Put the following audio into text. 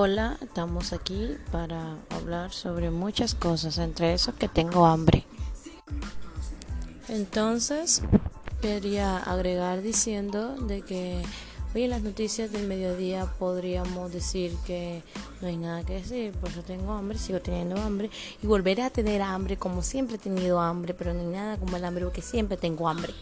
Hola, estamos aquí para hablar sobre muchas cosas, entre eso que tengo hambre. Entonces, quería agregar diciendo de que hoy en las noticias del mediodía podríamos decir que no hay nada que decir, por eso tengo hambre, sigo teniendo hambre y volveré a tener hambre como siempre he tenido hambre, pero no hay nada como el hambre porque siempre tengo hambre.